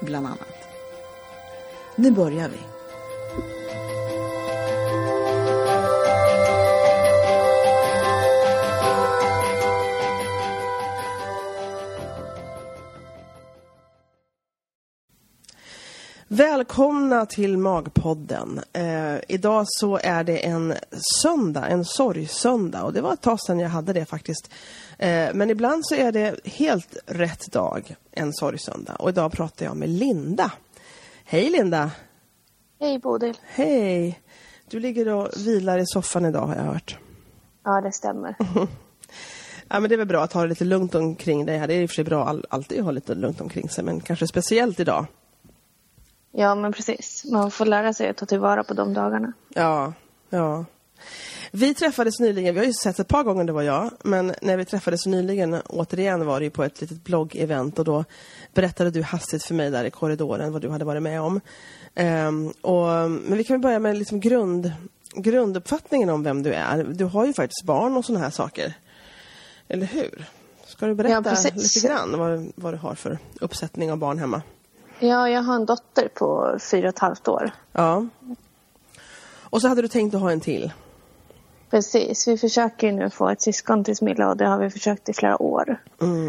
bland annat. Nu börjar vi. Välkomna till Magpodden. Eh, idag så är det en söndag, en sorgsöndag och det var ett tag sedan jag hade det faktiskt. Eh, men ibland så är det helt rätt dag, en sorgsöndag. Och idag pratar jag med Linda. Hej Linda! Hej Bodil. Hej! Du ligger och vilar i soffan idag har jag hört. Ja, det stämmer. Ja, men det är väl bra att ha det lite lugnt omkring dig här. Det är i och för sig bra all, alltid att ha lite lugnt omkring sig, men kanske speciellt idag. Ja, men precis. Man får lära sig att ta tillvara på de dagarna. Ja, ja. Vi träffades nyligen, vi har ju sett ett par gånger det var jag, men när vi träffades nyligen, återigen var det ju på ett litet bloggevent och då berättade du hastigt för mig där i korridoren vad du hade varit med om. Ehm, och, men vi kan väl börja med liksom grund, grunduppfattningen om vem du är. Du har ju faktiskt barn och sådana här saker. Eller hur? Ska du berätta Ja, lite grann vad, vad du har för uppsättning av barn hemma? Ja, jag har en dotter på fyra och ett halvt år. Ja. Och så hade du tänkt att ha en till? Precis. Vi försöker ju nu få ett syskon till Smilla och det har vi försökt i flera år. Mm.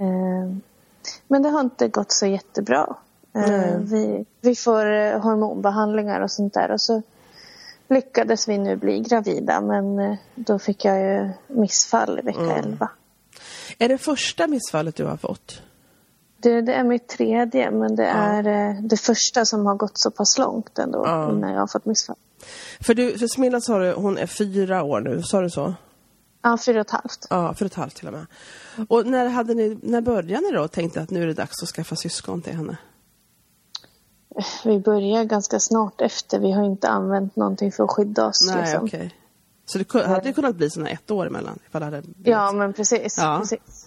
Eh, Men det har inte gått så jättebra. Nej. Vi, vi får eh, hormonbehandlingar och sånt där och så lyckades vi nu bli gravida men eh, då fick jag ju missfall i vecka Mm. 11. Är det första missfallet du har fått? Det, det är mitt tredje, men det är eh, det första som har gått så pass långt ändå Ja. innan jag har fått missfall. För, du, för Smilla sa du, hon är fyra år nu, sa du så? Ja, fyra och ett halvt. Ja, för ett halvt till och med. Och när, hade ni, när började ni då och tänkte att nu är det dags att skaffa syskon till henne? Vi börjar ganska snart efter. Vi har inte använt någonting för att skydda oss. Nej, liksom. okej. Så det hade det kunnat bli såna ett år emellan? Ifall det hade blivit... Ja, men precis, Ja. precis.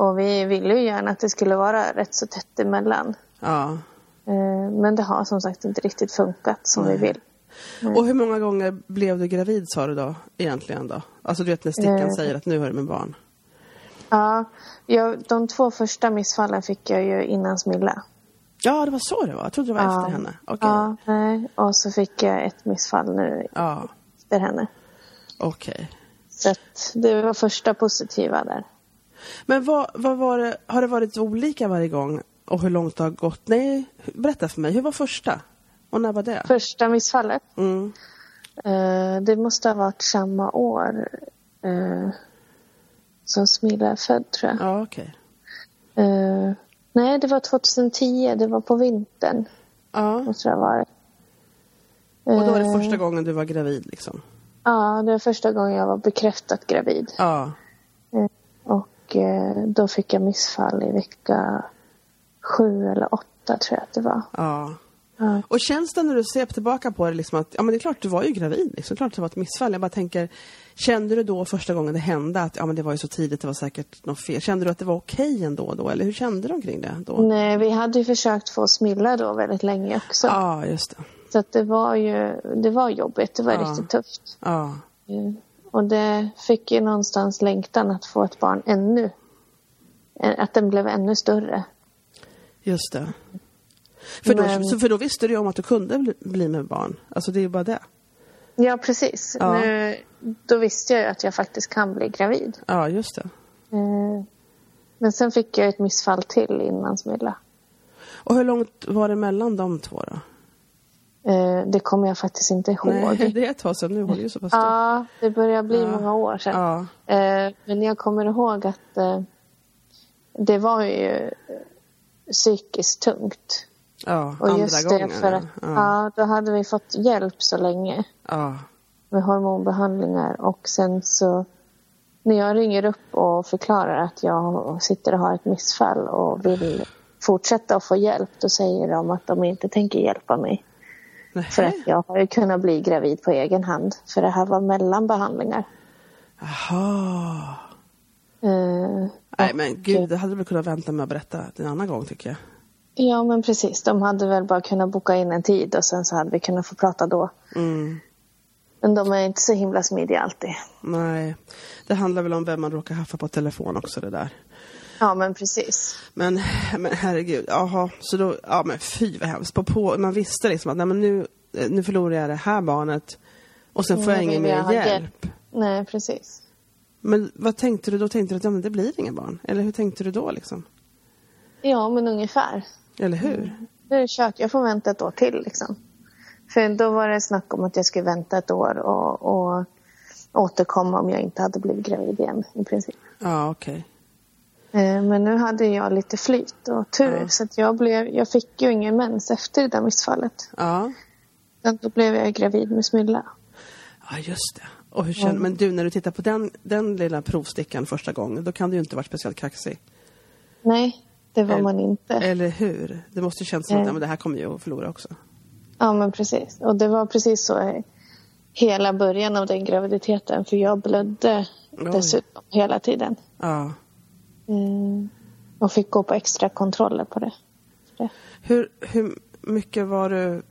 Och vi ville ju gärna att det skulle vara rätt så tätt emellan. ja. Eh, Men det har som sagt inte riktigt funkat som vi vill. Och hur många gånger blev du gravid sa du då, egentligen då? Alltså du vet när stickan Eh. säger att nu har du med barn. Ja, jag, de två första missfallen fick jag ju innan Smilla. Ja, det var så det var. Jag trodde det var Ja. efter henne. Okej. Ja, nej. Och så fick jag ett missfall nu Ja, efter henne. okej. Så att det var första positiva där. Men vad, vad var det, har det varit olika varje gång? Och hur långt det har gått? Nej, berätta för mig. Hur var första? Och när var det? Första missfallet, Mm. eh, det måste ha varit samma år eh, som Smilla är född tror jag. Ja, okej. Eh, nej, det var 2010, det var på vintern. Ja, Måste det ha varit. och då var det första gången du var gravid liksom? Ja, det var första gången jag var bekräftat gravid. Ja. Och eh, då fick jag missfall i vecka sju eller åtta tror jag att det var. ja. Ja. Och känns det när du ser tillbaka på det liksom att, ja men det är klart du var ju gravid liksom, klart det var ett missfall. Jag bara tänker, kände du då första gången det hände att, ja men det var ju så tidigt, det var säkert något fel. Kände du att det var okej ändå då, eller hur kände du omkring det då? Nej, vi hade ju försökt få Smilla då väldigt länge också. Ja, just det. Så att det var ju det var jobbigt, det var Ja. riktigt tufft. Ja. Eh, Och det fick ju någonstans längtan att få ett barn ännu, eh, att den blev ännu större. Just det. För då, Men- så, för då visste du ju om att du kunde bli, bli med barn. Alltså det är ju bara det. Ja, precis. Ja. Nu, då visste jag ju att jag faktiskt kan bli gravid. Ja, just det. Eh, Men sen fick jag ett missfall till innan Smilla. Och hur långt var det mellan de två då? Eh, det kommer jag faktiskt inte ihåg. Nej, det är ett tag sedan nu. Hon är ju så pass. Ja, det börjar bli Ja. många år sedan. Ja. Eh, men jag kommer ihåg att eh, det var ju eh, psykiskt tungt. Ja, Och andra just gången. det för att ja. ja. då hade vi fått hjälp så länge Ja. med hormonbehandlingar och sen så när jag ringer upp och förklarar att jag sitter och har ett missfall och vill fortsätta att få hjälp då säger de att de inte tänker hjälpa mig. För att jag har ju kunnat bli gravid på egen hand för det här var mellan behandlingar. Jaha. Eh, Nej men gud, det hade du kunnat vänta med att berätta en annan gång tycker jag. Ja men precis, de hade väl bara kunnat boka in en tid och sen så hade vi kunnat få prata då. Mm. Men de är inte så himla smidiga alltid. Nej, det handlar väl om vem man råkar haffa på telefon också det där. Ja men precis. Men, men herregud, jaha, så då, ja men fy vad hemskt. På, på, man visste liksom att nej, men nu, eh, nu förlorar jag det här barnet och sen får jag Nu ingen jag mer hjälp. hjälp. Nej precis. Men vad tänkte du då? Tänkte du att ja, men det blir ingen barn? Eller hur tänkte du då liksom? Ja men ungefär. Eller hur? Nu är det kört, jag får vänta ett år till liksom. För då var det snack om att jag skulle vänta ett år och, och återkomma om jag inte hade blivit gravid igen i princip. Ja, okej. Eh, Men nu hade jag lite flyt och tur Ja. så att jag, blev, jag fick ju ingen mens efter det där missfallet. Ja. Sen Då blev jag gravid med Smilla. ja, just det. Och hur känner, Men du, när du tittar på den, den lilla provstickan första gången, då kan du ju inte varit speciellt kaxig. Nej, det var Eller- man inte. Eller hur? Det måste ju kännas som att ja, men det här kommer jag att förlora också. Ja, men precis. Och det var precis så eh, hela början av den graviditeten. För jag blödde Oj. dessutom hela tiden. Ja. Mm. Och fick gå på extra kontroller på det. Det. Hur, hur mycket var du...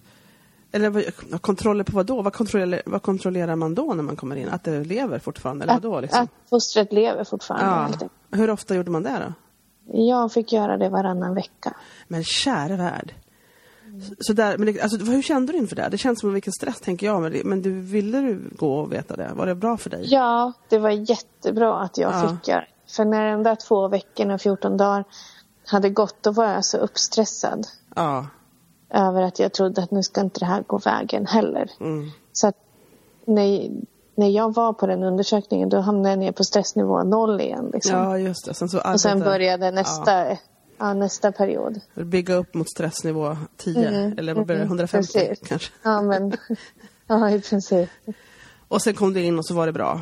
Eller kontroller på vad då? Vad kontrollerar, vad kontrollerar man då när man kommer in? Att det lever fortfarande? Eller Att, vad då? Liksom? att fostret lever fortfarande. ja. Hur ofta gjorde man det då? Jag fick göra det varannan vecka. Men kära värld. Så- Så där, men det, alltså, hur kände du inför det? Det känns som vilken stress tänker jag. Men, det, men du, ville du gå och veta det? Var det bra för dig? Ja, det var jättebra att jag Ja. fick göra det. För när de där två veckorna, 14 dagar, hade gått, då var jag så uppstressad. Ja. Över att jag trodde att nu ska inte det här gå vägen heller. Mm. Så att när, när jag var på den undersökningen då hamnade jag ner på stressnivå noll igen. Liksom. ja, just det. Sen så och sen började nästa, ja. nästa period. Ja, bygga upp mot stressnivå 10. Mm, Eller vad blir det? mm, 150 precis. kanske. Ja, men ja, i princip. Och sen kom du in och så var det bra.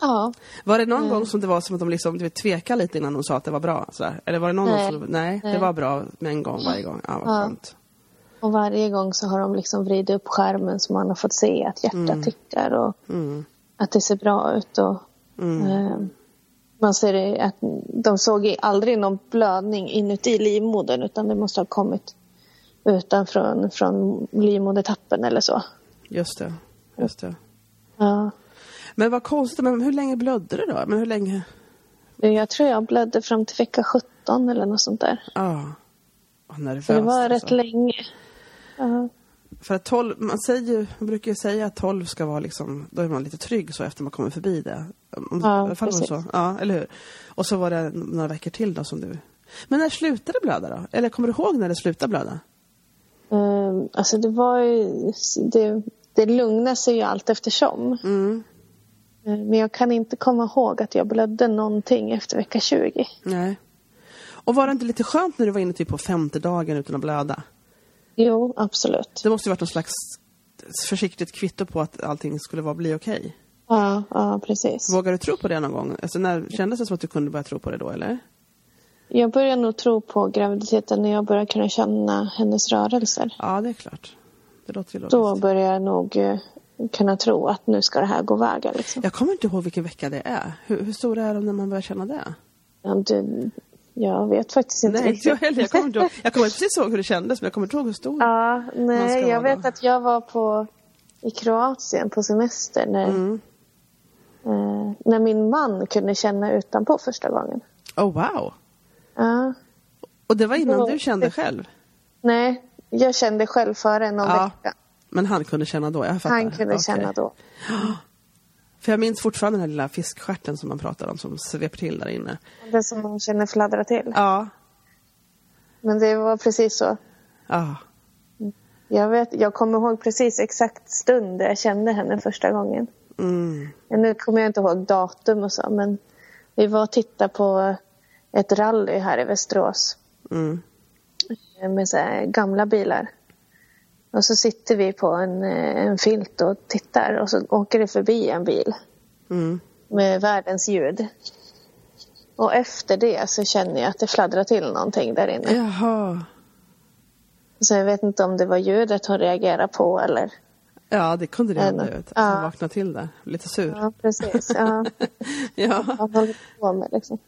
Ja, Var det någon Mm. gång som det var som att de liksom, du vet, tvekade lite innan de sa att det var bra? Sådär? Eller var det någon Nej. gång som, nej, det Nej. var bra med en gång varje gång? Ja, vad Ja. skönt. och varje gång så har de liksom vridit upp skärmen så man har fått se att hjärtat tickar och Mm. att det ser bra ut. Och, Mm. eh, man ser det att de såg aldrig någon blödning inuti livmodern utan det måste ha kommit utanför från livmodertappen eller så. Just det. Just det. Ja. Men vad konstigt, men hur länge blödde du då? Men hur länge? Jag tror jag blödde fram till vecka 17 eller något sånt där. Ja. Vad nervöst. Så det var rätt alltså. länge. Ja. För att 12, man, säger, man brukar ju säga att 12 ska vara liksom, då är man lite trygg så efter man kommer förbi det. Om, Ja, I precis. så. Ja, eller hur? Och så var det några veckor till då som du... Men när slutade det blöda då? Eller kommer du ihåg när det slutade blöda? Um, alltså det var ju... Det, det lugnade sig ju allt eftersom. Mm. Eh, Men jag kan inte komma ihåg att jag blödde någonting efter vecka 20. Nej. Och var det inte lite skönt när du var inne typ på femte dagen utan att blöda? Jo, absolut. Det måste ju varit någon slags försiktigt kvitto på att allting skulle vara, bli okej. Ja, ja, precis. Vågar du tro på det någon gång? Alltså när, kändes det som att du kunde börja tro på det då, eller? Jag börjar nog tro på graviditeten när jag börjar kunna känna hennes rörelser. Ja, det är klart. Det låter ju logiskt. Då börjar jag nog eh, kunna tro att nu ska det här gå vägen. Liksom. Jag kommer inte ihåg vilken vecka det är. Hur, hur stor är de när man börjar känna det? Ja, du, jag vet faktiskt inte Nej, inte jag riktigt. heller. Jag kommer inte ihåg. Jag kommer precis ihåg hur det kändes, men jag kommer inte ihåg hur stor. Ja, nej, jag vet då. att jag var på i Kroatien på semester när, Mm. eh, när min man kunde känna utanpå första gången. Oh, wow! Ja. Och det var innan Då- du kände själv? Nej, jag kände själv före någon Ja, vecka. Men han kunde känna då? Jag fattar. Han kunde Okej. känna då. För jag minns fortfarande den här lilla fiskstjärten som man pratade om som sveper till där inne. Det som man känner fladdra till. Ja. men det var precis så. Ja. Jag, vet, jag kommer ihåg precis exakt stund där jag kände henne första gången. Mm. Nu kommer jag inte ihåg datum och så, men vi var och tittade på ett rally här i Västerås Mm. med så här gamla bilar. Och så sitter vi på en, eh, en filt och tittar och så åker det förbi en bil Mm. med världens ljud. Och efter det så känner jag att det fladdrar till någonting där inne. Jaha. Så jag vet inte om det var ljudet hon reagerade på eller... Ja, det kunde det. Eller- ju, Att han vaknade till där. Lite sur. Ja, precis. Ja, Ja. vad håller på med liksom.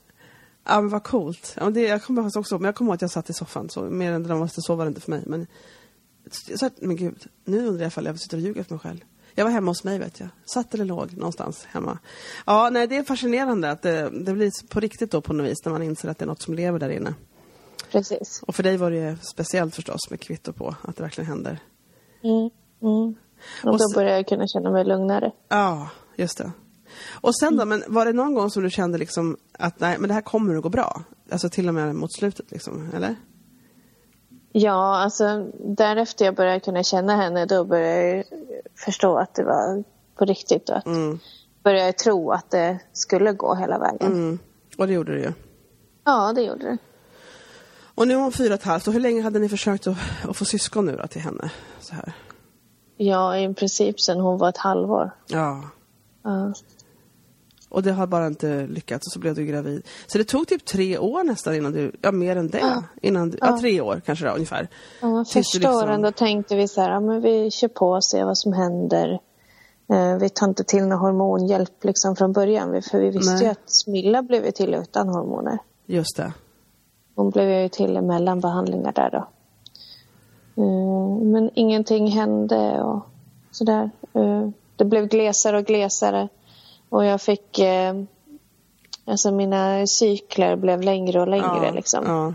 Ja men vad coolt. Ja, men det, jag kommer faktiskt också men jag kommer ihåg att jag satt i soffan så mer än dramatiskt så var det inte för mig. Men, jag satt, men gud, nu undrar jag ifall jag sitter och ljuger för mig själv. Jag var hemma hos mig vet jag. Satt eller låg någonstans hemma. Ja, nej det är fascinerande att det, det blir på riktigt då på något vis när man inser att det är något som lever där inne. Precis. Och för dig var det ju speciellt förstås med kvitto på att det verkligen händer. Mm. Mm. Och, Och då så- börjar jag kunna känna mig lugnare. Ja, just det. Och sen då, men var det någon gång som du kände liksom att nej, men det här kommer att gå bra? Alltså till och med mot slutet liksom, eller? Ja, alltså därefter jag började kunna känna henne då började jag förstå att det var på riktigt och att Mm. började jag tro att det skulle gå hela vägen. Mm. Och det gjorde det ju. Ja, det gjorde det. Och nu är hon fyra och ett halvt. Och hur länge hade ni försökt att, att få syskon nu då till henne? Så här. Ja, i princip sen hon var ett halvår. Ja. Ja, Och det har bara inte lyckats och så blev du gravid. Så det tog typ tre år nästan innan du, ja mer än det. Ja. Innan du, ja. Ja. tre år kanske då, ungefär. Ja, första liksom- åren då tänkte vi så här, ja, men vi kör på och ser vad som händer. Eh, vi tar inte till någon hormonhjälp liksom från början. För vi visste Nej. ju att Smilla blev ju till utan hormoner. Just det. Hon blev ju till mellan behandlingar där då. Eh, men ingenting hände och sådär. Eh, det blev glesare och glesare. Och jag fick... Eh, alltså mina cykler blev längre och längre ja. liksom. Ja.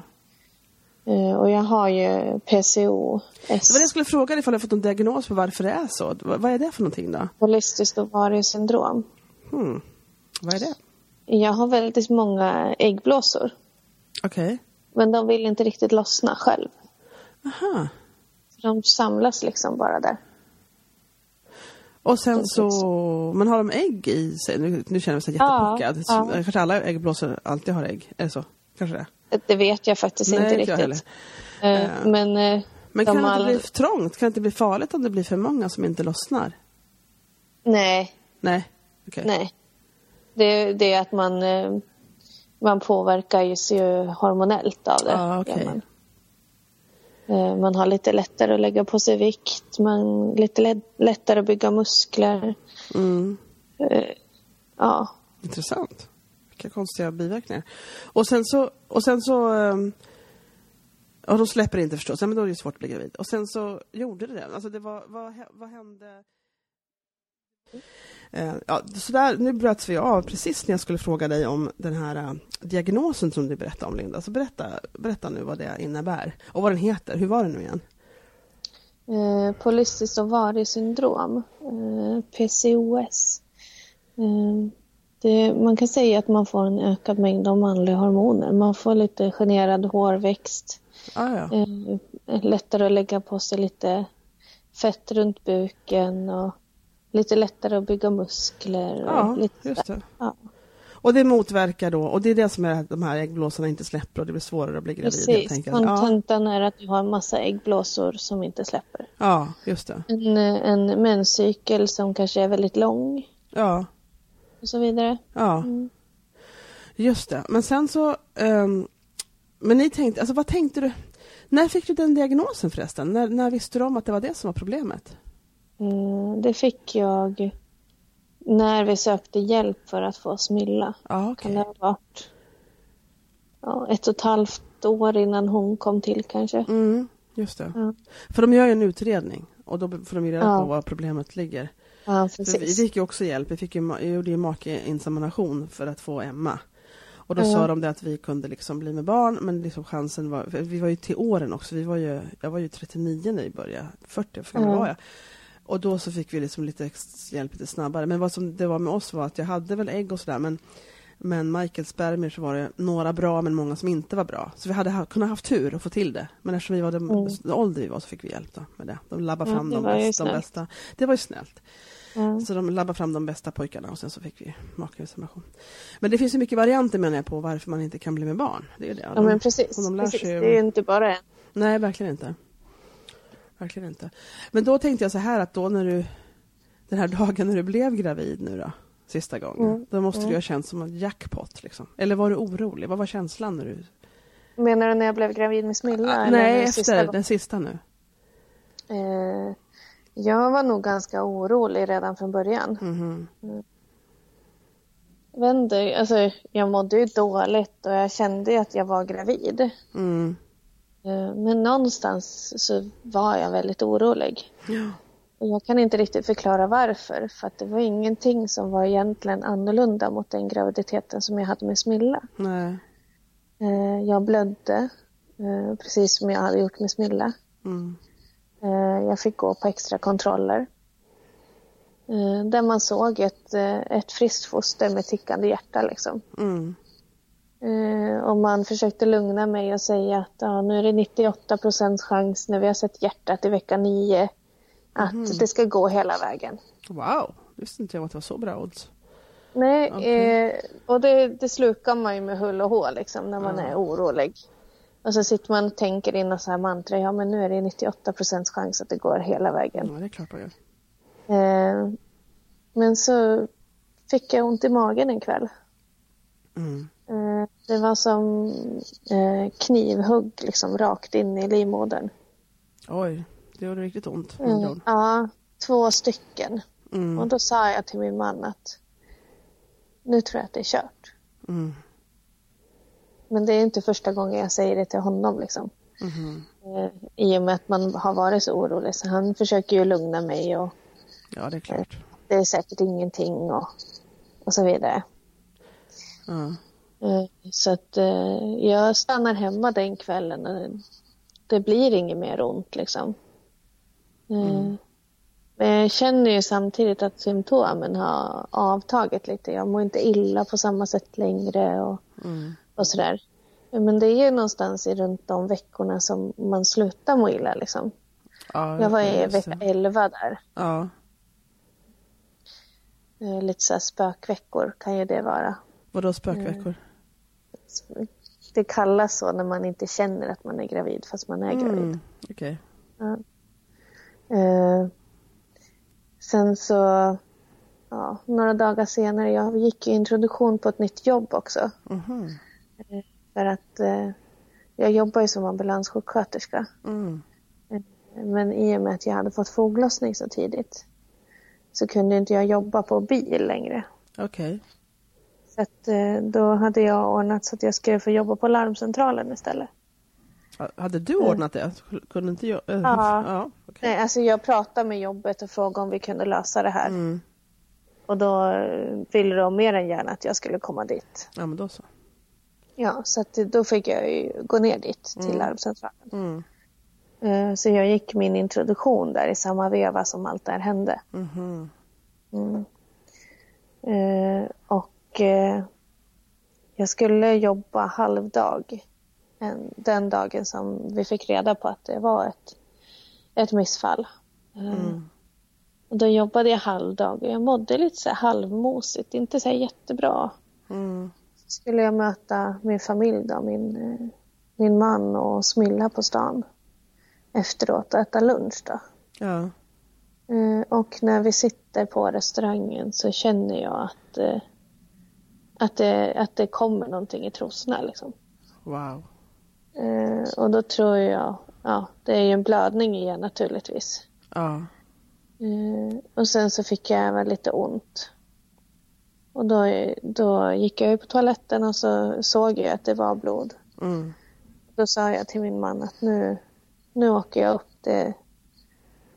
Eh, och jag har ju PCOS. Det var det jag skulle fråga ifall har fått någon diagnos på varför det är så. Vad är det för någonting då? Polycystiskt ovariesyndrom. Hmm. Vad är det? Jag har väldigt många äggblåsor. Okej. Men de vill inte riktigt lossna själv. Aha. De samlas liksom bara där. Och sen så, men har de ägg i sig? Nu, nu känner jag mig så Ja, jättepuckad. ja. Kanske alla äggblåsor alltid har ägg? Är det så? Kanske det? Det- vet jag faktiskt Nej, inte inte riktigt. Eh, Men, eh, Men kan det inte all- bli trångt? Kan det inte bli farligt om det blir för många som inte lossnar? Nej, Nej, okej. nej. Det, det är att man, eh, man påverkas ju hormonellt av det. Ja, okej. Man. Eh, man har lite lättare att lägga på sig vikt, man lite lä- lättare att bygga muskler. Mm, Eh, Ja, intressant. Vilka konstiga biverkningar. Och sen så, och sen så ehm, Ja, de släpper inte förstås. Ja, men då är det ju svårt att bli gravid. Och sen så gjorde det det. Alltså det var, vad, vad hände? Eh, ja, så där, nu bröts vi av precis när jag skulle fråga dig om den här eh, diagnosen som du berättade om, Linda. Så berätta, berätta nu vad det innebär och vad den heter. Hur var det nu igen? Eh, Polycystiskt ovariesyndrom, eh, PCOS. Eh, det, man kan säga att man får en ökad mängd av manliga hormoner. Man får lite generad hårväxt, Ah, ja. eh, lättare att lägga på sig lite fett runt buken och lite lättare att bygga muskler. Och ja, lite just det. Ja, Och det motverkar då, och det är det som är att de här äggblåsorna inte släpper och det blir svårare att bli gravid precis. enkelt. Ja, Kontentan är att du har en massa äggblåsor som inte släpper. ja, just det. En, en menscykel som kanske är väldigt lång Ja, och så vidare. ja. Mm. Just det. Men sen så, ehm, men ni tänkte, alltså vad tänkte du? När fick du den diagnosen förresten? När, när visste du om att det var det som var problemet? Eh, Det fick jag när vi sökte hjälp för att få Smilla. Ja, okej. Kan det ha varit ja, ett och ett halvt år innan hon kom till kanske. Mm, just det. Ja. För de gör ju en utredning och då får de ju reda Ja. på var problemet ligger. Ja, vi fick ju också hjälp. Vi fick ju, jag gjorde ju makeinsemination för att få Emma. Och då Ja. sa de det att vi kunde liksom bli med barn, men liksom chansen var... Vi var ju till åren också. Vi var ju, jag var ju 39 när vi började. 40, för gammal var jag. Och då så fick vi liksom lite hjälp lite snabbare. Men vad som det var med oss var att jag hade väl ägg och sådär, men Men Michaels spermier så var det några bra men många som inte var bra. Så vi hade ha, kunnat haft tur och få till det. Men eftersom vi var den mm. ålder vi var så fick vi hjälp då med det. De labbade fram de, bästa, de bästa. Det var ju snällt. Mm. Så de labbade fram de bästa pojkarna och sen så fick vi makinsemination. Men det finns ju mycket varianter menar jag på varför man inte kan bli med barn. Det är det. De, ja men precis. De precis. Sig... Det är ju inte bara en. Nej, verkligen inte. Verkligen inte. Men då tänkte jag så här att då när du den här dagen när du blev gravid nu då, sista gången, mm. då måste mm. du ha känt som en jackpot liksom. Eller var du orolig? Vad var känslan när du... Menar du när jag blev gravid med Smilla? Nej, efter sista den sista nu. Eh, jag var nog ganska orolig redan från början. Mm. Mm. Jag, inte, alltså, jag mådde ju dåligt och jag kände att jag var gravid. Mm. Eh, men någonstans så var jag väldigt orolig. Ja. Jag kan inte riktigt förklara varför, för att det var ingenting som var egentligen annorlunda mot den graviditeten som jag hade med Smilla. Nej. Eh, jag blödde, eh, precis som jag hade gjort med Smilla. Mm. Jag fick gå på extra kontroller. Där man såg ett, ett friskt foster med tickande hjärta. Liksom. Mm. Och man försökte lugna mig och säga att ja, nu är det 98 procents chans när vi har sett hjärtat i vecka 9 att mm. det ska gå hela vägen. Wow, visste inte jag att det var så bra odds. Nej, okay. eh, och det, det, slukar man ju med hull och hår liksom när man mm. är orolig. Och så sitter man och tänker in och så här mantra, ja men nu är det 98 procents chans att det går hela vägen. Ja, det är klart man gör. Eh, men så fick jag ont i magen en kväll. Mm. Eh, det var som eh, knivhugg liksom rakt in i livmodern. Oj. Det gjorde riktigt ont. Mm, ja, två stycken. Mm. Och då sa jag till min man att nu tror jag att det är kört. Mm. Men det är inte första gången jag säger det till honom liksom. Mm. I och med att man har varit så orolig. Så han försöker ju lugna mig och Ja, det är klart. Det är säkert ingenting och, och så vidare. Ja. Eh, så att eh, jag stannar hemma den kvällen och det blir inget mer ont liksom. Mm. Men jag känner ju samtidigt att symptomen har avtagit lite. Jag mår inte illa på samma sätt längre och, mm. och sådär. Men det är ju någonstans i runt de veckorna som man slutar må illa liksom. Ja, jag var i vecka 11 där. Ja. Eh, lite så spökveckor kan ju det vara. Vadå spökveckor? Det kallas så när man inte känner att man är gravid fast man är gravid. Mm, okay. ja. Eh, sen så, ja, några dagar senare, jag gick i introduktion på ett nytt jobb också. Mm. Eh, för att eh, jag jobbar ju som ambulanssjuksköterska. Mm. Eh, men i och med att jag hade fått foglossning så tidigt så kunde inte jag jobba på bil längre. Okej. Okay. Så att, eh, då hade jag ordnat så att jag skulle få jobba på larmcentralen istället. Hade du ordnat det? Kunde inte jag? Ja. ja okay. Nej, alltså jag pratade med jobbet och frågade om vi kunde lösa det här. Mm. Och då ville de mer än gärna att jag skulle komma dit. Ja, men då så. Ja, så att då fick jag ju gå ner dit till mm. larmcentralen. Mm. Eh, så jag gick min introduktion där i samma veva som allt det här hände. Mm-hmm. Mm. Och uh, jag skulle jobba halvdag den dagen som vi fick reda på att det var ett, ett missfall. Mm. Och då jobbade jag halvdag och jag mådde lite så halvmosigt, inte så jättebra. Mm. Så skulle jag möta min familj då, min, eh, min man och Smilla på stan efteråt och äta lunch då. Ja. Eh, och när vi sitter på restaurangen så känner jag att, eh, att, det, att det kommer någonting i trosorna liksom. Wow. Eh, och då tror jag, ja, det är ju en blödning igen naturligtvis. Ja. Eh, och sen så fick jag även lite ont. Och då, då gick jag ju på toaletten och så såg jag att det var blod. Mm. Då sa jag till min man att nu, nu åker jag upp. Det,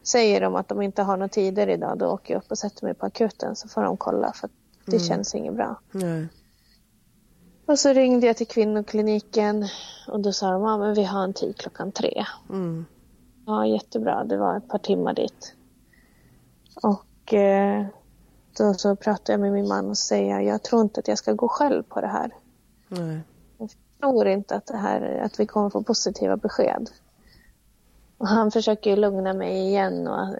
säger de att de inte har några tider idag, då åker jag upp och sätter mig på akuten så får de kolla för det mm. känns inget bra. Nej. Och så ringde jag till kvinnokliniken och då sa de att ja, vi har en tid klockan tre. Mm. Ja, jättebra. Det var ett par timmar dit. Och eh, då så pratar jag med min man och säger jag tror inte att jag ska gå själv på det här. Nej. Jag tror inte att, det här, att vi kommer få positiva besked. Och han försöker lugna mig igen och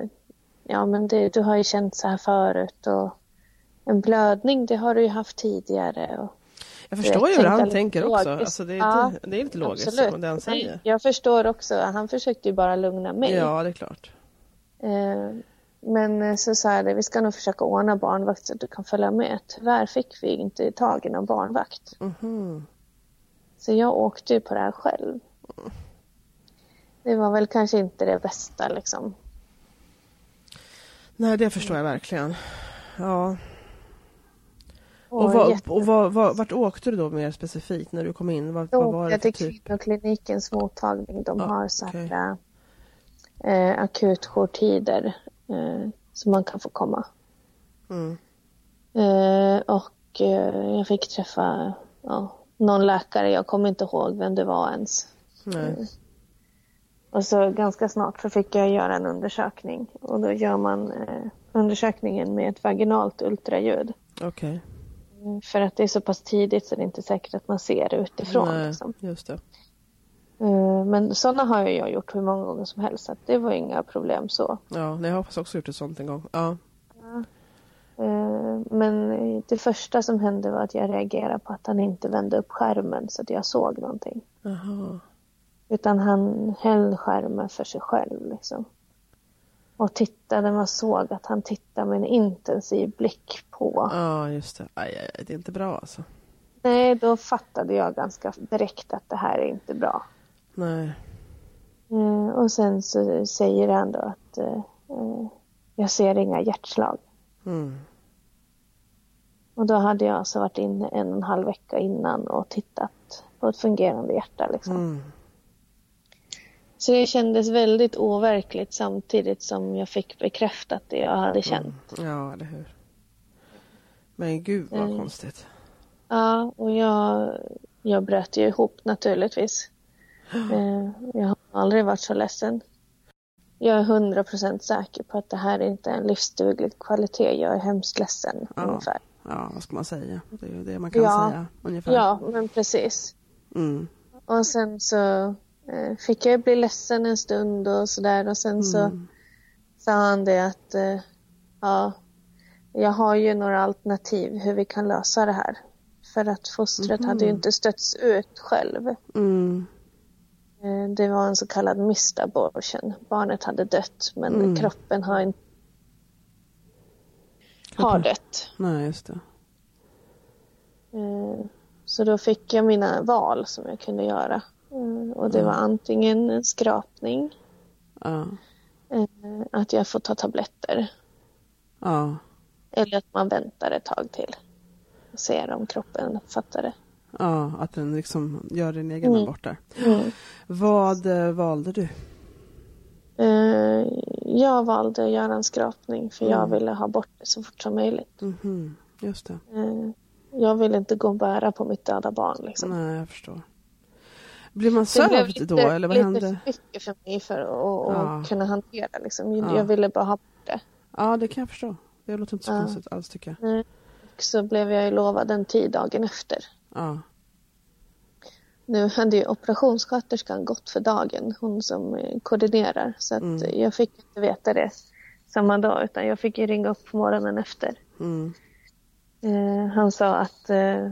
ja men det, du har ju känt så här förut och en blödning det har du ju haft tidigare. Och, Jag förstår ju hur han lite tänker också. Alltså, det, är Ja, inte, det är inte logiskt absolut. det han säger. Nej, Jag förstår också, han försökte ju bara lugna mig. Ja, det är klart. Eh, Men eh, så sa jag det, vi ska nog försöka ordna barnvakt så att du kan följa med. Tyvärr fick vi inte tag i någon barnvakt. Mhm. Så jag åkte ju på det här själv. Det var väl kanske inte det bästa liksom. Nej, det förstår jag verkligen. Ja. Och, Och vad, jätte- och vad, vad, vart åkte du då mer specifikt när du kom in? Vad, Då vad var det jag för typ? kvinnoklinikens mottagning. De Ja, har så okej. här eh, akutjourtider eh, som man kan få komma. Mm. Eh, och eh, jag fick träffa ja, någon läkare, jag kommer inte ihåg vem det var ens. Nej. Och så ganska snart så fick jag göra en undersökning och då gör man eh, undersökningen med ett vaginalt ultraljud. Okej. Mm, För att det är så pass tidigt så det är inte säkert att man ser det utifrån. Nej, Liksom. just det. Eh, Men sådana har jag gjort hur många gånger som helst så det var inga problem så. Ja, jag har också gjort ett sånt en gång. Ja. Eh, Men det första som hände var att jag reagerade på att han inte vände upp skärmen så att jag såg någonting. Jaha. Utan han höll skärmen för sig själv liksom. Och tittade, man såg att han tittade med en intensiv blick på. Ja, just det. Aj, aj, aj, det är inte bra alltså. Nej, då fattade jag ganska direkt att det här är inte bra. Nej. Eh, Och sen så säger han då att eh, eh, jag ser inga hjärtslag. Mm. Och då hade jag alltså varit inne en och en halv vecka innan och tittat på ett fungerande hjärta. Liksom. Mm. Så det kändes väldigt overkligt samtidigt som jag fick bekräftat det jag hade känt. Ja, eller hur. Men gud vad Mm. konstigt. Ja, och jag, jag bröt ju ihop naturligtvis. Eh, Jag har aldrig varit så ledsen. Jag är hundra procent säker på att det här är inte en livsduglig kvalitet. Jag är hemskt ledsen Ja. ungefär. Ja, vad ska man säga? Det är ju det man kan Ja. säga ungefär. Ja, men precis. Mm. Och sen så fick jag bli ledsen en stund och sådär och sen så Mm. sa han det att eh, ja, jag har ju några alternativ hur vi kan lösa det här. För att fostret hade ju inte stötts ut själv. Mm. Eh, Det var en så kallad missed abortion. Barnet hade dött men Mm. kroppen har inte har dött. Nej, just det. Eh, Så då fick jag mina val som jag kunde göra. Eh, Och det var antingen en skrapning, Ja. eh, att jag får ta tabletter Ja. eller att man väntar ett tag till och ser om kroppen fattar det. Ja, att den liksom gör din egen Mm. abort där. Vad eh, valde du? Jag valde att göra en skrapning för jag Mm. ville ha bort det så fort som möjligt. Mhm, Just det. Jag ville inte gå och bära på mitt döda barn. Liksom. Nej, jag förstår. Blir man Det blev sövd då eller vad lite hände? för mycket för mig för att, Ja. kunna hantera. Liksom. Ja. Jag ville bara ha bort det. Ja, det kan jag förstå. Det låter inte så Ja. konstigt alls tycker jag. Och så blev jag ju lovad en tid dagen efter. Ja. Nu hade ju operationssköterskan gått för dagen, hon som eh, koordinerar. Så att Mm. jag fick inte veta det samma dag utan jag fick ju ringa upp på morgonen efter. Mm. Eh, han sa att eh,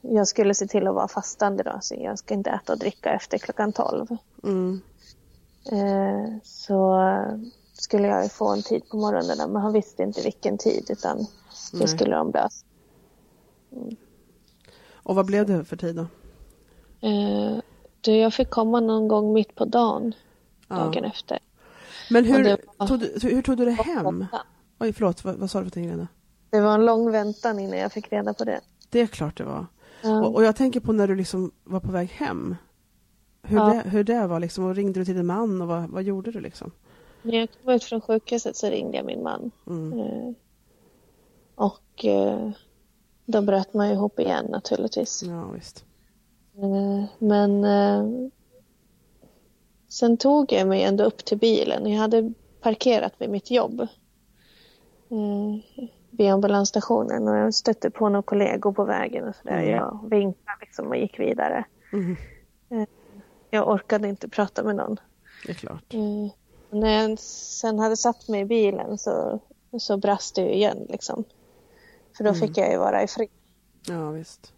jag skulle se till att vara fastande då, så jag ska inte äta och dricka efter klockan 12. Mm. Eh, så skulle jag få en tid på morgonen men han visste inte vilken tid utan det skulle de lösa. Och vad blev det för tid då? Eh, du, jag fick komma någon gång mitt på dagen Ja. dagen efter. Men hur, var- tog du, hur tog du det hem? Oj, förlåt. Vad, vad sa du för någonting? Det var en lång väntan innan jag fick reda på det. Det är klart det var. Ja. Och, och jag tänker på när du liksom var på väg hem. Hur, Ja. det, hur det var liksom. Och ringde du till din man och vad, vad gjorde du liksom? När jag kom ut från sjukhuset så ringde jag min man. Mm. Eh, och eh, då bröt man ihop igen naturligtvis. Ja, visst. Eh, Men eh, sen tog jag mig ändå upp till bilen. Jag hade parkerat vid mitt jobb. Förbi ambulansstationen och jag stötte på några kollegor på vägen och sådär. Mm. Jag vinkade liksom och gick vidare. Mm. Eh, Jag orkade inte prata med någon. Det är klart. Eh, När jag sen hade satt mig i bilen så, så brast det ju igen liksom. För då fick jag ju vara i fred. Ja, visst.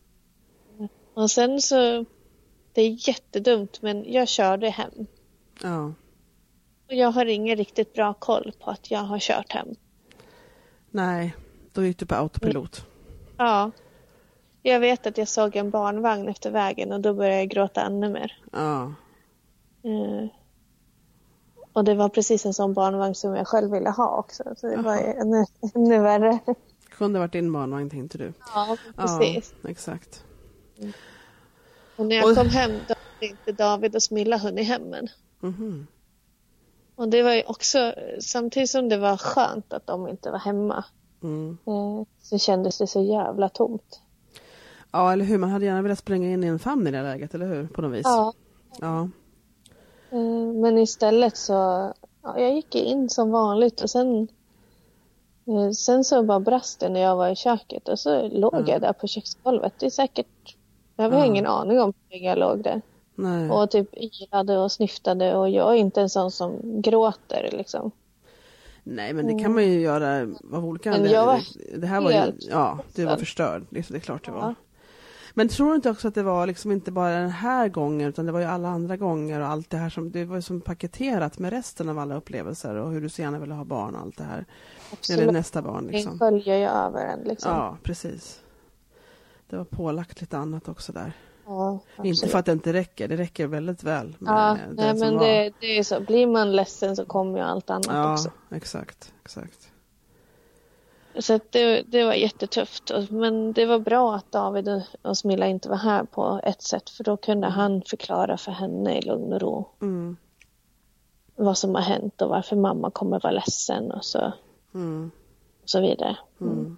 Och sen så, det är jättedumt men jag körde hem. Ja. Och jag har ingen riktigt bra koll på att jag har kört hem. Nej, då gick du på autopilot. Ja. Jag vet att jag såg en barnvagn efter vägen och då började jag gråta ännu mer. Ja. Eh, och det var precis en sån barnvagn som jag själv ville ha också. Så det var ju ännu, ännu värre. Kunde varit din barnvagn tänkte du. Ja, precis. Ja, exakt. Och när jag Och- kom hem då hade inte David och Smilla hunnit hem än. Mhm. Och det var ju också, samtidigt som det var skönt att de inte var hemma, Mm. så kändes det så jävla tomt. Ja, eller hur? Man hade gärna velat spränga in i en famn i det läget, eller hur? På något vis. Ja. Ja. Eh, Men istället så, ja, jag gick in som vanligt och sen eh, Sen så bara brast det när jag var i köket och så låg jag där på köksgolvet. Det är säkert, jag har Ja. ingen aning om hur länge jag låg där. Nej. Och typ ylade och sniftade och jag är inte en sån som gråter liksom. Nej, men det kan man ju göra av olika Men jag var Det här var ju, ja, du var förstörd. Det, det är klart det var. Men tror du inte också att det var liksom inte bara den här gången utan det var ju alla andra gånger och allt det här som, det var som paketerat med resten av alla upplevelser och hur du så gärna ville ha barn och allt det här. Eller Absolut. nästa barn Det liksom. sköljer ju över en liksom. Ja, precis. Det var pålagt lite annat också där. Ja, Inte för att det inte räcker, det räcker väldigt väl Ja, nej, men var. det, det är så. Blir man ledsen så kommer ju allt annat Ja, också. exakt, exakt. Så det, det var jättetufft. Men det var bra att David och- och Smilla inte var här på ett sätt. För då kunde han förklara för henne i lugn och ro Mm, vad som har hänt och varför mamma kommer vara ledsen och så, mm, och så vidare. mm.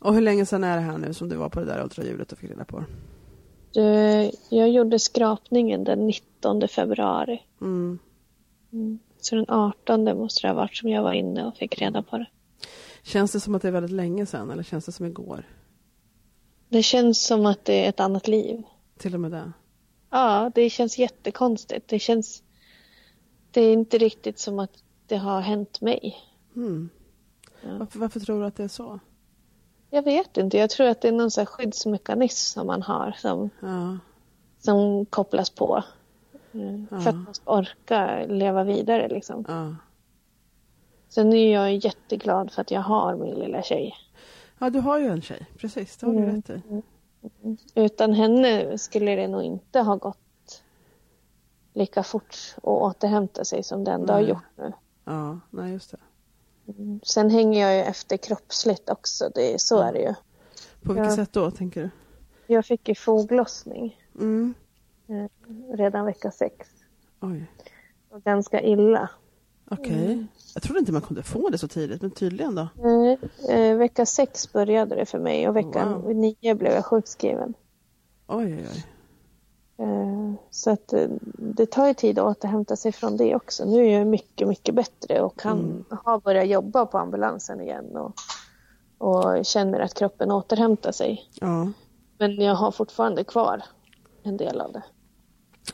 Och hur länge sedan är det här nu som du var på det där ultraljudet och fick reda på? Du, jag gjorde skrapningen den 19 februari. Mm. Så den 18 måste det ha varit som jag var inne och fick reda på det. Känns det som att det är väldigt länge sedan eller känns det som igår? Det känns som att det är ett annat liv. Till och med det? Ja, det känns jättekonstigt. Det känns... Det är inte riktigt som att det har hänt mig. Mm. Ja. Varför, varför tror du att det är så? Jag vet inte. Jag tror att det är någon här skyddsmekanism som man har som, Ja, som kopplas på. eh, Ja. För att man ska orka leva vidare liksom. ja. Sen är jag jätteglad för att jag har min lilla tjej. ja, du har ju en tjej. Precis, det har du Mm. rätt i. Utan henne skulle det nog inte ha gått lika fort att återhämta sig som det ändå har gjort nu. Ja, nej just det. Sen hänger jag ju efter kroppsligt också. Det, så är det ju. På vilket Ja. sätt då, tänker du? Jag fick ju foglossning Mm. redan vecka sex. Oj, Och ganska illa. okej. Mm. Jag trodde inte man kunde få det så tidigt, men tydligen då. Eh, eh, vecka sex började det för mig och vecka Wow. nio blev jag sjukskriven. Oj, oj, oj. Eh, så att eh, det tar ju tid att återhämta sig från det också. Nu är jag mycket, mycket bättre och kan Mm. ha börjat jobba på ambulansen igen och, och känner att kroppen återhämtar sig. Ja, Men jag har fortfarande kvar en del av det.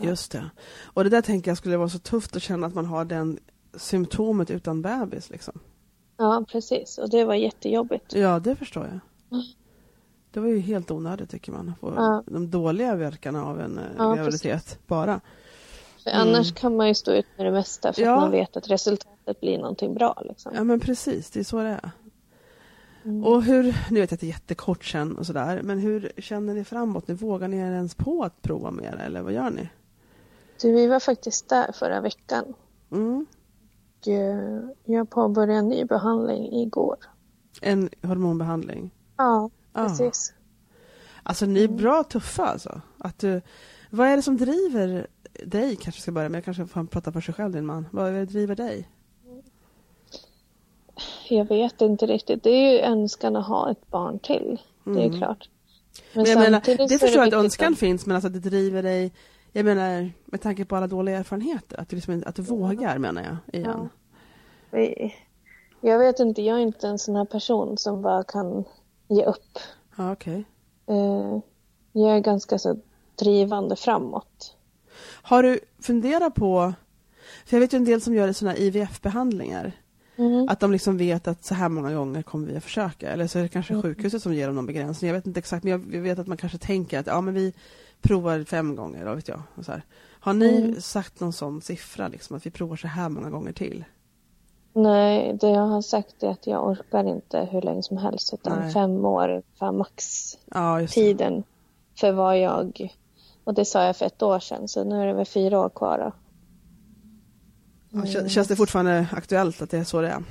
just det. Och det där tänker jag skulle vara så tufft att känna att man har den symptomet utan bebis liksom. Ja, precis. Och det var jättejobbigt. Ja, det förstår jag. Det var ju helt onödigt tycker man. att få Ja. De dåliga verkarna av en eh, Ja, graviditet bara. För Mm. annars kan man ju stå ut med det mesta för Ja. att man vet att resultatet blir någonting bra. Liksom. Ja men precis, det är så det är. Mm. Och hur, nu vet jag att det är jättekort sen och sådär, men hur känner ni framåt? Nu vågar ni er ens på att prova mer eller vad gör ni? Du, vi var faktiskt där förra veckan. Mm. Och, eh, jag påbörjade en ny behandling igår. En hormonbehandling? Ja, Ja. precis. Alltså ni är Mm. bra tuffa alltså. Att du, vad är det som driver dig, kanske ska börja med, jag kanske får prata för sig själv din man. Vad är det driver dig? Jag vet inte riktigt. Det är ju önskan att ha ett barn till. Det är Mm. klart. Men jag menar, det förstår jag att önskan att- finns, men alltså att det driver dig, jag menar med tanke på alla dåliga erfarenheter, att du, liksom, att du vågar menar jag igen. Vi- Jag vet inte, jag är inte en sån här person som bara kan ge upp. Ja, okej. Eh, jag är ganska så drivande framåt. Har du funderat på, för jag vet ju en del som gör sådana IVF-behandlingar, Mm. att de liksom vet att så här många gånger kommer vi att försöka, eller så är det kanske sjukhuset som ger dem någon begränsning, jag vet inte exakt, men jag vet att man kanske tänker att ja men vi provar fem gånger, vad vet jag. Och så här. Har ni Mm. sagt någon sån siffra, liksom, att vi provar så här många gånger till? Nej, det jag har sagt är att jag orkar inte hur länge som helst utan Nej. fem år för max Ja, tiden för vad jag och det sa jag för ett år sedan så nu är det väl fyra år kvar då. Ja, kä- Känns det fortfarande aktuellt att det är så det är?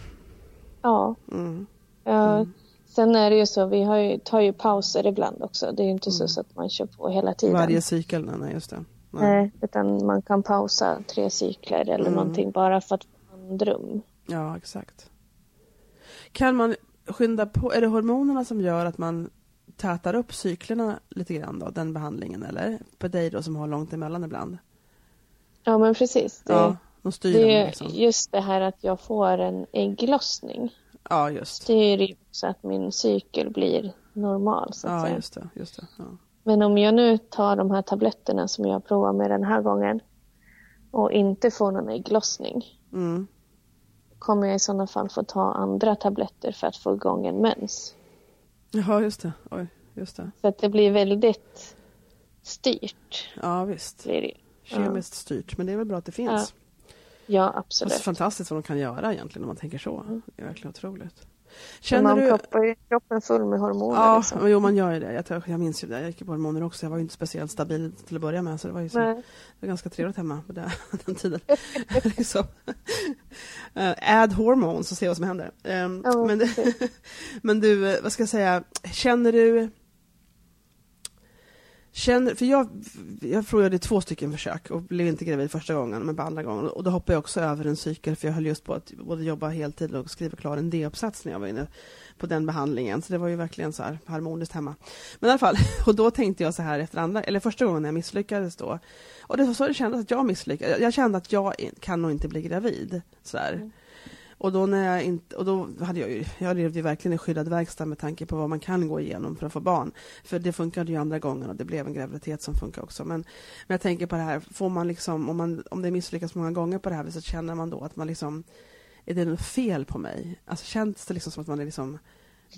Ja, Mm. ja. sen är det ju så vi har ju, tar ju pauser ibland också. Det är ju inte så, så att man kör på hela tiden. Varje cykel, nej just det. Nej. Nej, utan man kan pausa tre cykler eller Mm. någonting bara för att få andrum. Ja, exakt. Kan man skynda på, är det hormonerna som gör att man tätar upp cyklerna lite grann då, den behandlingen eller? På dig då som har långt emellan ibland? Ja men precis. Det, ja, de styr det är liksom. just det här att jag får en ägglossning. Ja, just. styr ju också att min cykel blir normal så att Ja, säga. just det. Just det. Ja. Men om jag nu tar de här tabletterna som jag provar med den här gången och inte får någon ägglossning Mm. Kommer jag i sådana fall få ta andra tabletter för att få igång en mens. Jaha, just det. Oj, just det. Så att det blir väldigt styrt. Ja, visst. Blir det. Kemiskt styrt, men det är väl bra att det finns. Ja, Ja, Det är absolut. fantastiskt vad de kan göra egentligen om man tänker så. Det är verkligen otroligt. Känner man du... proppar ju kroppen full med hormoner. Ja, liksom. jo man gör ju det. Jag, tror- jag minns ju det. Jag gick på hormoner också. Jag var ju inte speciellt stabil till att börja med. Så det var ju så, det var ganska trevligt hemma på det, den tiden. liksom. uh, add hormones och se vad som händer. Ehm, Ja, men men du, eh, vad ska jag säga, känner du Känner, för jag, jag provade två stycken försök och blev inte gravid första gången men på andra gången. Och då hoppade jag också över en cykel för jag höll just på att både jobba heltid och skriva klar en D-uppsats när jag var inne på den behandlingen. Så det var ju verkligen så här harmoniskt hemma. Men i alla fall, och då tänkte jag så här efter andra, eller första gången när jag misslyckades då. Och det var så det kändes att jag misslyckades. Jag kände att jag kan nog inte bli gravid. Så där. Mm. Och då när jag inte, och då hade jag ju, jag levde ju verkligen i skyddad verkstad med tanke på vad man kan gå igenom för att få barn. För det funkade ju andra gången och det blev en graviditet som funkar också. Men, men jag tänker på det här, får man liksom, om, man, om det misslyckas många gånger på det här viset, känner man då att man liksom, är det något fel på mig? Alltså känns det liksom som att man är liksom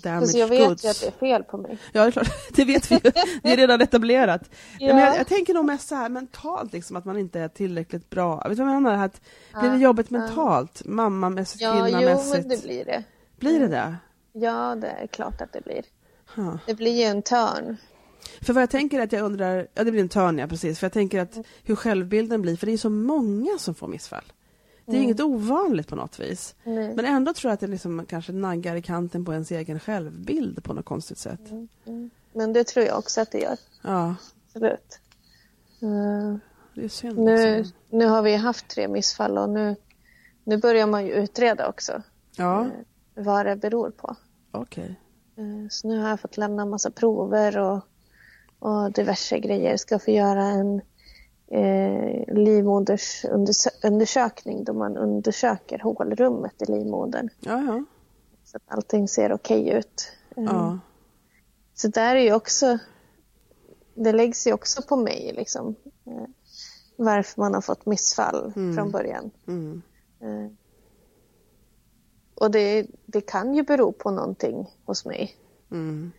damaged Fast jag vet goods? ju att det är fel på mig. Ja, det är klart. Det vet vi ju. Det är redan etablerat. Ja. Men jag, jag tänker nog mest så här mentalt, liksom, att man inte är tillräckligt bra. Vet du vad jag menar? Att blir det jobbigt ja. mentalt? Mammamässigt, Ja, jo kvinnamässigt? men det blir det. Blir det det? Ja, det är klart att det blir. Ja. Det blir ju en törn. För vad jag tänker är att jag undrar, ja det blir en törn ja, precis, för jag tänker att hur självbilden blir, för det är så många som får missfall. Det är Mm. inget ovanligt på något vis. Nej. Men ändå tror jag att det liksom kanske naggar i kanten på ens egen självbild på något konstigt sätt. Men det tror jag också att det gör. Ja, Absolut. Synd. nu, Liksom. nu har vi haft tre missfall och nu, nu börjar man ju utreda också Ja, eh, vad det beror på. okej. Eh, Så nu har jag fått lämna massa prover och, och diverse grejer. Ska få göra en eh, livmodersundersökning då man undersöker hålrummet i livmodern. Ja, ja. Så att allting ser okej ut. Eh, ja. Så där är ju också, det läggs ju också på mig liksom. Eh, varför man har fått missfall Mm. från början. Mm. Eh, och det, det kan ju bero på någonting hos mig. Mm.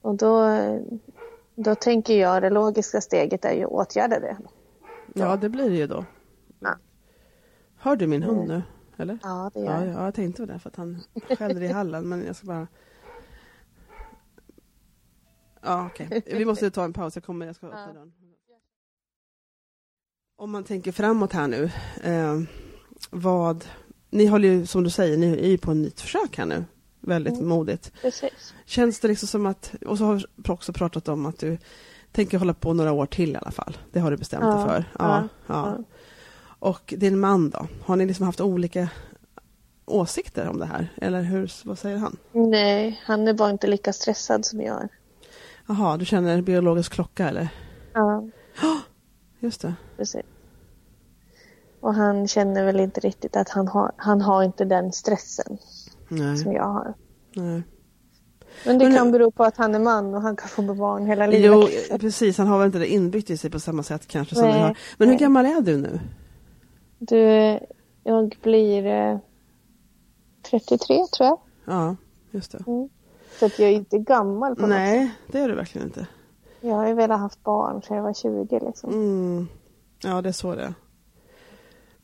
Och då, då tänker jag det logiska steget är ju att åtgärda det. Ja, det blir det ju då. Ja. Hör du min hund nu? Eller? Ja, det gör Ja, jag. ja, jag tänkte på det för att han skäller i hallen men jag ska bara... Ja, okej. Vi måste ta en paus. Jag kommer, jag ska öppna Ja. dörren. Om man tänker framåt här nu. Eh, vad... Ni håller ju, som du säger, ni är ju på ett nytt försök här nu. Väldigt Mm. modigt. Precis. Känns det liksom som att... Och så har vi också pratat om att du tänker hålla på några år till i alla fall. Det har du bestämt dig Ja, för. ja, ja. ja. Och din man då? Har ni liksom haft olika åsikter om det här? Eller hur, vad säger han? Nej, han är bara inte lika stressad som jag är. Jaha, du känner biologisk klocka eller? Ja, Just det. precis. Och han känner väl inte riktigt att han har, han har inte den stressen Nej. som jag har. Nej. Men det Men- kan bero på att han är man och han kan få barn hela livet. Jo, precis. Han har väl inte det inbyggt i sig på samma sätt kanske som Nej. vi har. Men hur Nej. gammal är du nu? Du, jag blir eh, 33 tror jag. Ja, just det. Så att jag är inte gammal på något sätt. Nej, det är du verkligen inte. Jag har ju velat haft barn sedan jag var 20 liksom. Mm. Ja, det är så det är.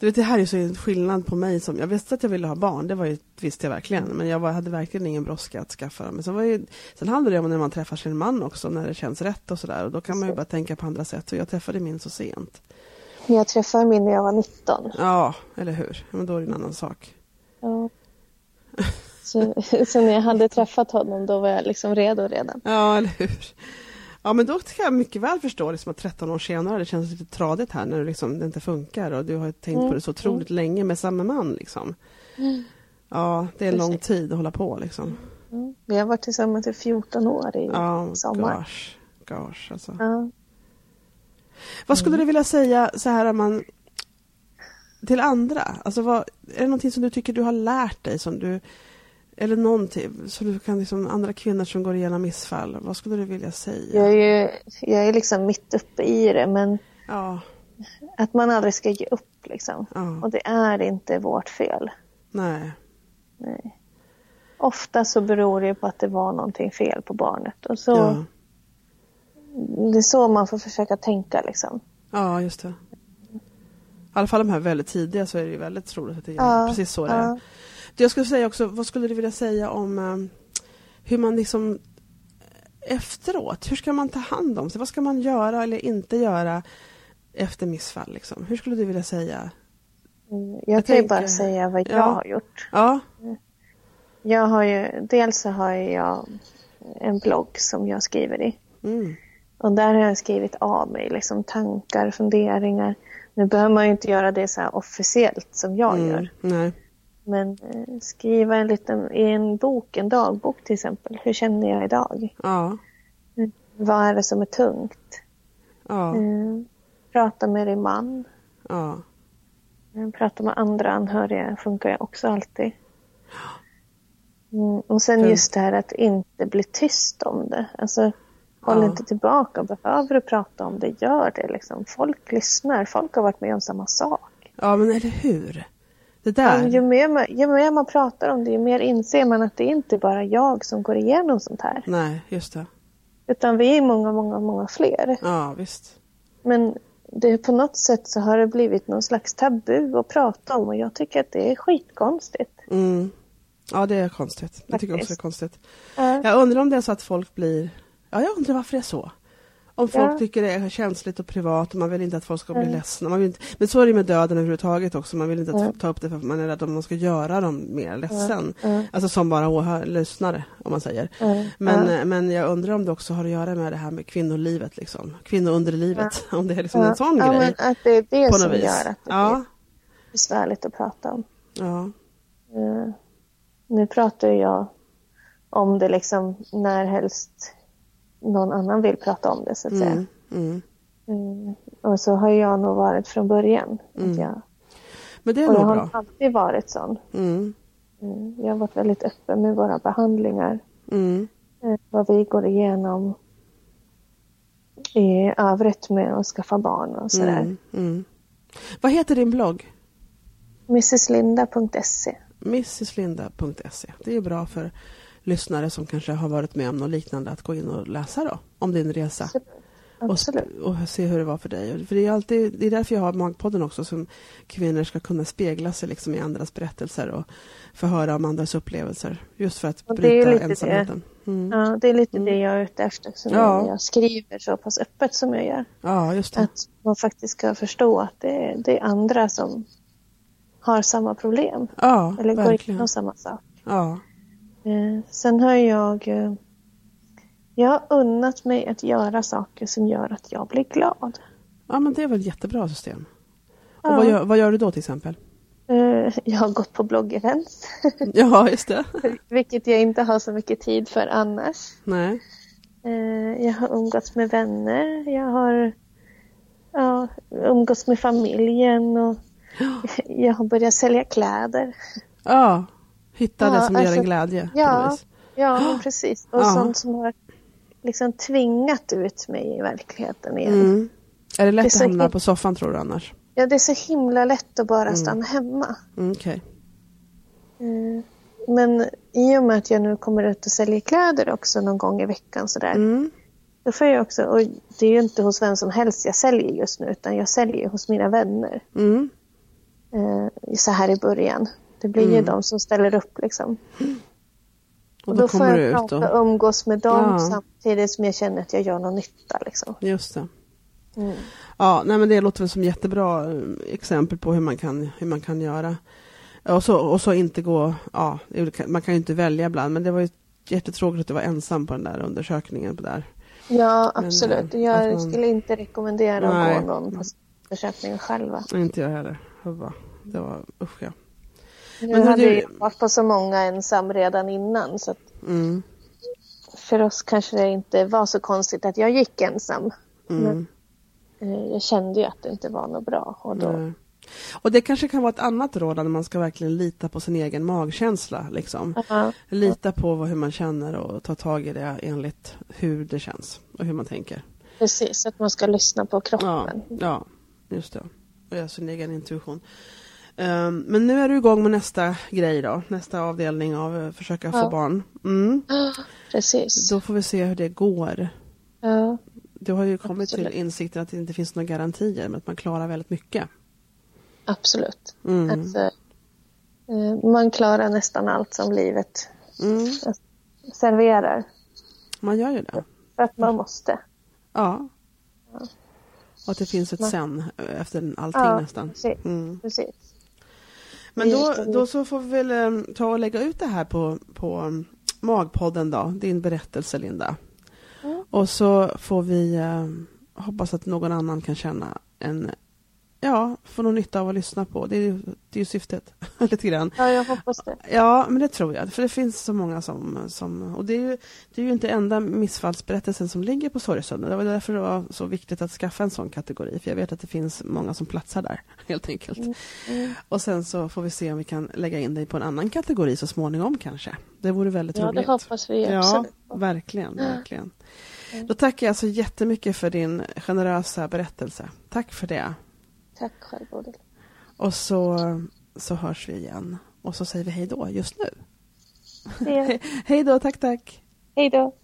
Du vet, det här är så en skillnad på mig. som Jag visste att jag ville ha barn, det var ju, visste jag verkligen. Men jag var, hade verkligen ingen brådska att skaffa dem. Men sen, var ju, sen handlar det om när man träffar sin man också, när det känns rätt och sådär. Och då kan man ju bara tänka på andra sätt. Och jag träffade min så sent. Jag träffade min när jag var 19. Ja, eller hur? Men då är det en annan sak. Ja. Så, så när jag hade träffat honom då var jag liksom redo redan. Ja, eller hur? Ja, men då kan jag mycket väl förstå liksom att 13 år senare, det känns lite tradigt här när det, liksom, det inte funkar och du har tänkt på det så otroligt länge med samma man. Liksom. Ja, det är en lång tid att hålla på. Liksom. Mm. Vi har varit tillsammans i 14 år i Ja, sommar. gosh, gosh alltså. Ja. Vad skulle du vilja säga så här om man till andra? Alltså vad, är det någonting som du tycker du har lärt dig som du eller någonting som du kan liksom andra kvinnor som går igenom missfall, vad skulle du vilja säga? Jag är ju jag är liksom mitt uppe i det men Ja, att man aldrig ska ge upp liksom. ja, Och det är inte vårt fel. nej, Nej. Ofta så beror det på att det var någonting fel på barnet. Och så, ja, Det är så man får försöka tänka liksom. ja, just det. I alla fall de här väldigt tidiga så är det ju väldigt troligt att det är Ja, precis så det är. Jag skulle säga också, vad skulle du vilja säga om eh, hur man liksom efteråt, hur ska man ta hand om sig? Vad ska man göra eller inte göra efter missfall? Liksom? Hur skulle du vilja säga? Mm, Jag, Jag kan ju bara säga vad jag Ja. har gjort. Ja, Jag har ju, dels så har jag en blogg som jag skriver i. mm, Och där har jag skrivit av mig liksom tankar, funderingar. Nu behöver man ju inte göra det så officiellt som jag mm, gör. nej, Men eh, skriva en liten, i en bok, en dagbok till exempel. Hur känner jag idag? ja, Vad är det som är tungt? ja, Eh, prata med din man. ja, Eh, Prata med andra anhöriga funkar ju också alltid. Mm, och sen just det här att inte bli tyst om det. Alltså, håll inte tillbaka. Behöver du prata om det, gör det. Liksom. Folk lyssnar. Folk har varit med om samma sak. ja, men eller hur? Det där, Ju mer, man, ju mer man pratar om det, ju mer inser man att det är inte bara jag som går igenom sånt här. nej, just det. Utan vi är många, många, många fler. Ja, visst. Men det, på något sätt så har det blivit någon slags tabu att prata om och jag tycker att det är skitkonstigt. Mm. Ja, det är konstigt. Jag tycker också det är Faktiskt. konstigt. Ja. Jag undrar om det är så att folk blir... Ja, jag undrar varför det är så. Om folk Ja. tycker det är känsligt och privat och man vill inte att folk ska bli Mm. ledsna. Man vill inte... Men så är det med döden överhuvudtaget också. Man vill inte Mm. ta upp det för att man är rädd om man ska göra dem mer ledsen. Mm. Alltså som bara åhör, lyssnare, om man säger. Men, men jag undrar om det också har att göra med det här med kvinnolivet, liksom. Kvinnounderlivet. Om det är liksom en sån ja, grej. Men att det är det som vis. gör att det Ja, blir besvärligt att prata om. ja, Eh, nu pratar jag om det liksom när helst någon annan vill prata om det så att säga. mm, mm. Mm. Och så har jag nog varit från början. Mm. Att jag, Men det är och jag nog har bra. alltid varit sån. Mm, Mm. Jag har varit väldigt öppen med våra behandlingar. mm, eh, Vad vi går igenom i övrigt med att skaffa barn och sådär. mm, mm. Vad heter din blogg? mrslinda.se mrslinda.se. Det är bra för lyssnare som kanske har varit med om något liknande att gå in och läsa då, om din resa. Och, och se hur det var för dig. För det, är alltid, det är därför jag har Magpodden också, som kvinnor ska kunna spegla sig liksom i andras berättelser och få höra om andras upplevelser. Just för att bryta ensamheten. Mm. Ja, det är lite Mm. det jag är ute efter så Ja. jag skriver så pass öppet som jag gör. Ja, just det. Att man faktiskt ska förstå att det är, det är andra som har samma problem. Ja, Eller går verkligen. igenom samma sak. Ja, sen har jag eh, jag har unnat mig att göra saker som gör att jag blir glad. ja, men det är väl ett jättebra system. Och Ja. vad, gör, vad gör du då till exempel? Eh, jag har gått på bloggevents, Ja, just det. vilket jag inte har så mycket tid för annars. Nej. Eh, jag har umgåtts med vänner, jag har ja, umgåtts med familjen och jag har börjat sälja kläder. Ja, hitta det Ja, som ger alltså, en glädje. på något Ja, ja men precis. Och Ja. sånt som har liksom tvingat ut mig i verkligheten igen. Mm. Är det lätt Det är att hamna på soffan tror du annars? Ja, det är så himla lätt att bara stanna hemma. Mm, Okej. Eh, Men i och med att jag nu kommer ut och säljer kläder också någon gång i veckan sådär. Mm. Då får jag också, och det är ju inte hos vem som helst jag säljer just nu utan jag säljer hos mina vänner. Mm. Eh, så här i början. Det blir ju Mm. de som ställer upp liksom. Och Och då, då får jag prata och... umgås med dem Ja. samtidigt som jag känner att jag gör någon nytta liksom. Just det. Mm. Ja, nej men det låter väl som jättebra eh, exempel på hur man kan, hur man kan göra. Och så, och så inte gå, ja, man kan ju inte välja ibland, men det var ju jättetråkigt att du var ensam på den där undersökningen. På där. Ja, Men, absolut. eh, Jag man- skulle inte rekommendera Nej. att gå någon på undersökningen själva. Inte jag heller. Det var, det var usch ja. Nu Men hur hade du- varit på så många ensam redan innan så att Mm, för oss kanske det inte var så konstigt att jag gick ensam. mm, Eh, Jag kände ju att det inte var något bra och då, nej. Och det kanske kan vara ett annat råd när man ska verkligen lita på sin egen magkänsla. Liksom. ja, Lita på vad, hur man känner och ta tag i det enligt hur det känns och hur man tänker. precis, att man ska lyssna på Ja, kroppen. ja just det. Och göra sin egen intuition. Ehm, men nu är du igång med nästa grej då, nästa avdelning av eh, försöka Ja. få barn. Mm. Precis. Då får vi se hur det går. Ja, Du har ju kommit Absolut. till insikten att det inte finns några garantier men att man klarar väldigt mycket. absolut. Mm. Eh, man klarar nästan allt som livet Mm. serverar. Man gör ju det. För att man måste. Ja. Och att det finns ett Man- sen efter allting Ja, nästan. precis. Mm. precis. Men då, då så får vi väl eh, ta och lägga ut det här på, på um, Magpodden då, din berättelse Linda. Mm. Och så får vi eh, hoppas att någon annan kan känna en, ja, få någon nytta av att lyssna på. Det är ju, det är ju syftet, lite grann. Ja, jag hoppas det. Ja, men det tror jag. För det finns så många som... som och det är, ju, det är ju inte enda missfallsberättelsen som ligger på sorgestunden. Det var därför det var så viktigt att skaffa en sån kategori. För jag vet att det finns många som platsar där, helt enkelt. Mm. Och sen så får vi se om vi kan lägga in dig på en annan kategori så småningom kanske. Det vore väldigt Ja, det roligt. hoppas vi Ja, absolut. verkligen, Ja. verkligen. Då tackar jag så jättemycket för din generösa berättelse. Tack för det. Tack själv, Bodil. Och så, så hörs vi igen. Och så säger vi hej då just nu. Hej då, tack tack. Hej då.